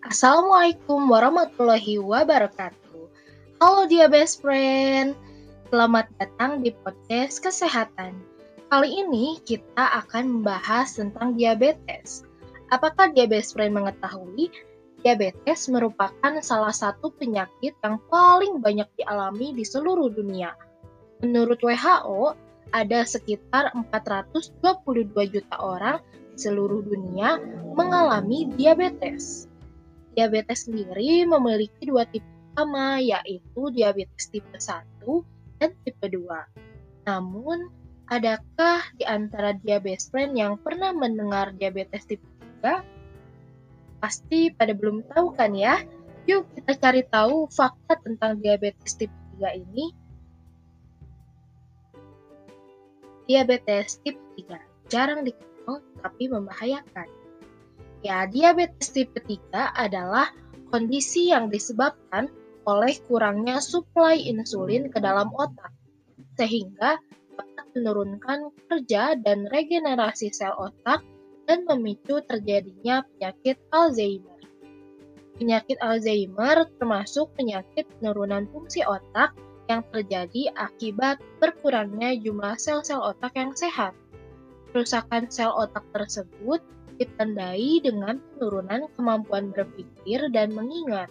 Assalamualaikum warahmatullahi wabarakatuh. Halo dia best friend, selamat datang di podcast kesehatan. Kali ini kita akan membahas tentang diabetes. Apakah dia best friend mengetahui diabetes merupakan salah satu penyakit yang paling banyak dialami di seluruh dunia? Menurut WHO, ada sekitar 422 juta orang di seluruh dunia mengalami diabetes. Diabetes sendiri memiliki dua tipe utama, yaitu diabetes tipe 1 dan tipe 2. Namun, adakah di antara diabetes friend yang pernah mendengar diabetes tipe 3? Pasti pada belum tahu kan ya? Yuk kita cari tahu fakta tentang diabetes tipe 3 ini. Diabetes tipe 3 jarang dikenal tapi membahayakan. Ya, diabetes tipe 3 adalah kondisi yang disebabkan oleh kurangnya suplai insulin ke dalam otak, sehingga dapat menurunkan kerja dan regenerasi sel otak dan memicu terjadinya penyakit Alzheimer. Penyakit Alzheimer termasuk penyakit penurunan fungsi otak yang terjadi akibat berkurangnya jumlah sel-sel otak yang sehat. Kerusakan sel otak tersebut ditandai dengan penurunan kemampuan berpikir dan mengingat.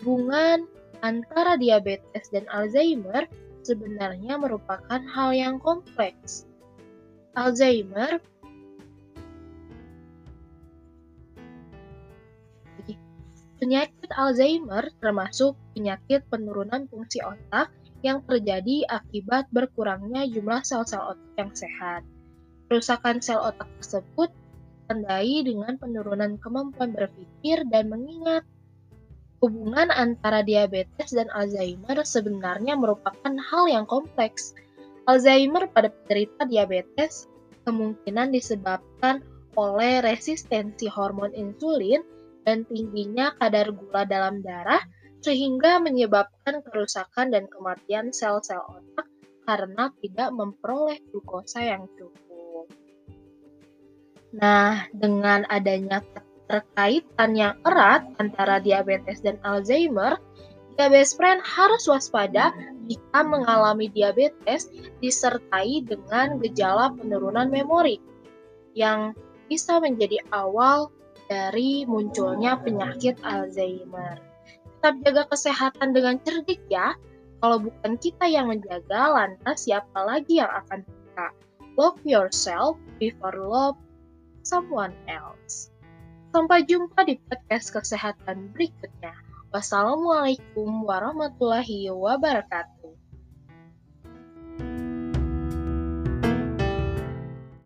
Hubungan antara diabetes dan Alzheimer sebenarnya merupakan hal yang kompleks. Alzheimer Penyakit Alzheimer termasuk penyakit penurunan fungsi otak yang terjadi akibat berkurangnya jumlah sel-sel otak yang sehat. Kerusakan sel otak tersebut ditandai dengan penurunan kemampuan berpikir dan mengingat. Hubungan antara diabetes dan Alzheimer sebenarnya merupakan hal yang kompleks. Alzheimer pada penderita diabetes kemungkinan disebabkan oleh resistensi hormon insulin dan tingginya kadar gula dalam darah sehingga menyebabkan kerusakan dan kematian sel-sel otak karena tidak memperoleh glukosa yang cukup. Nah, dengan adanya keterkaitan yang erat antara diabetes dan Alzheimer, diabetes friend harus waspada jika mengalami diabetes disertai dengan gejala penurunan memori yang bisa menjadi awal dari munculnya penyakit Alzheimer. Tetap jaga kesehatan dengan cerdik ya. Kalau bukan kita yang menjaga, lantas siapa lagi yang akan kita? Love yourself before love someone else. Sampai jumpa di podcast kesehatan berikutnya. Wassalamualaikum warahmatullahi wabarakatuh.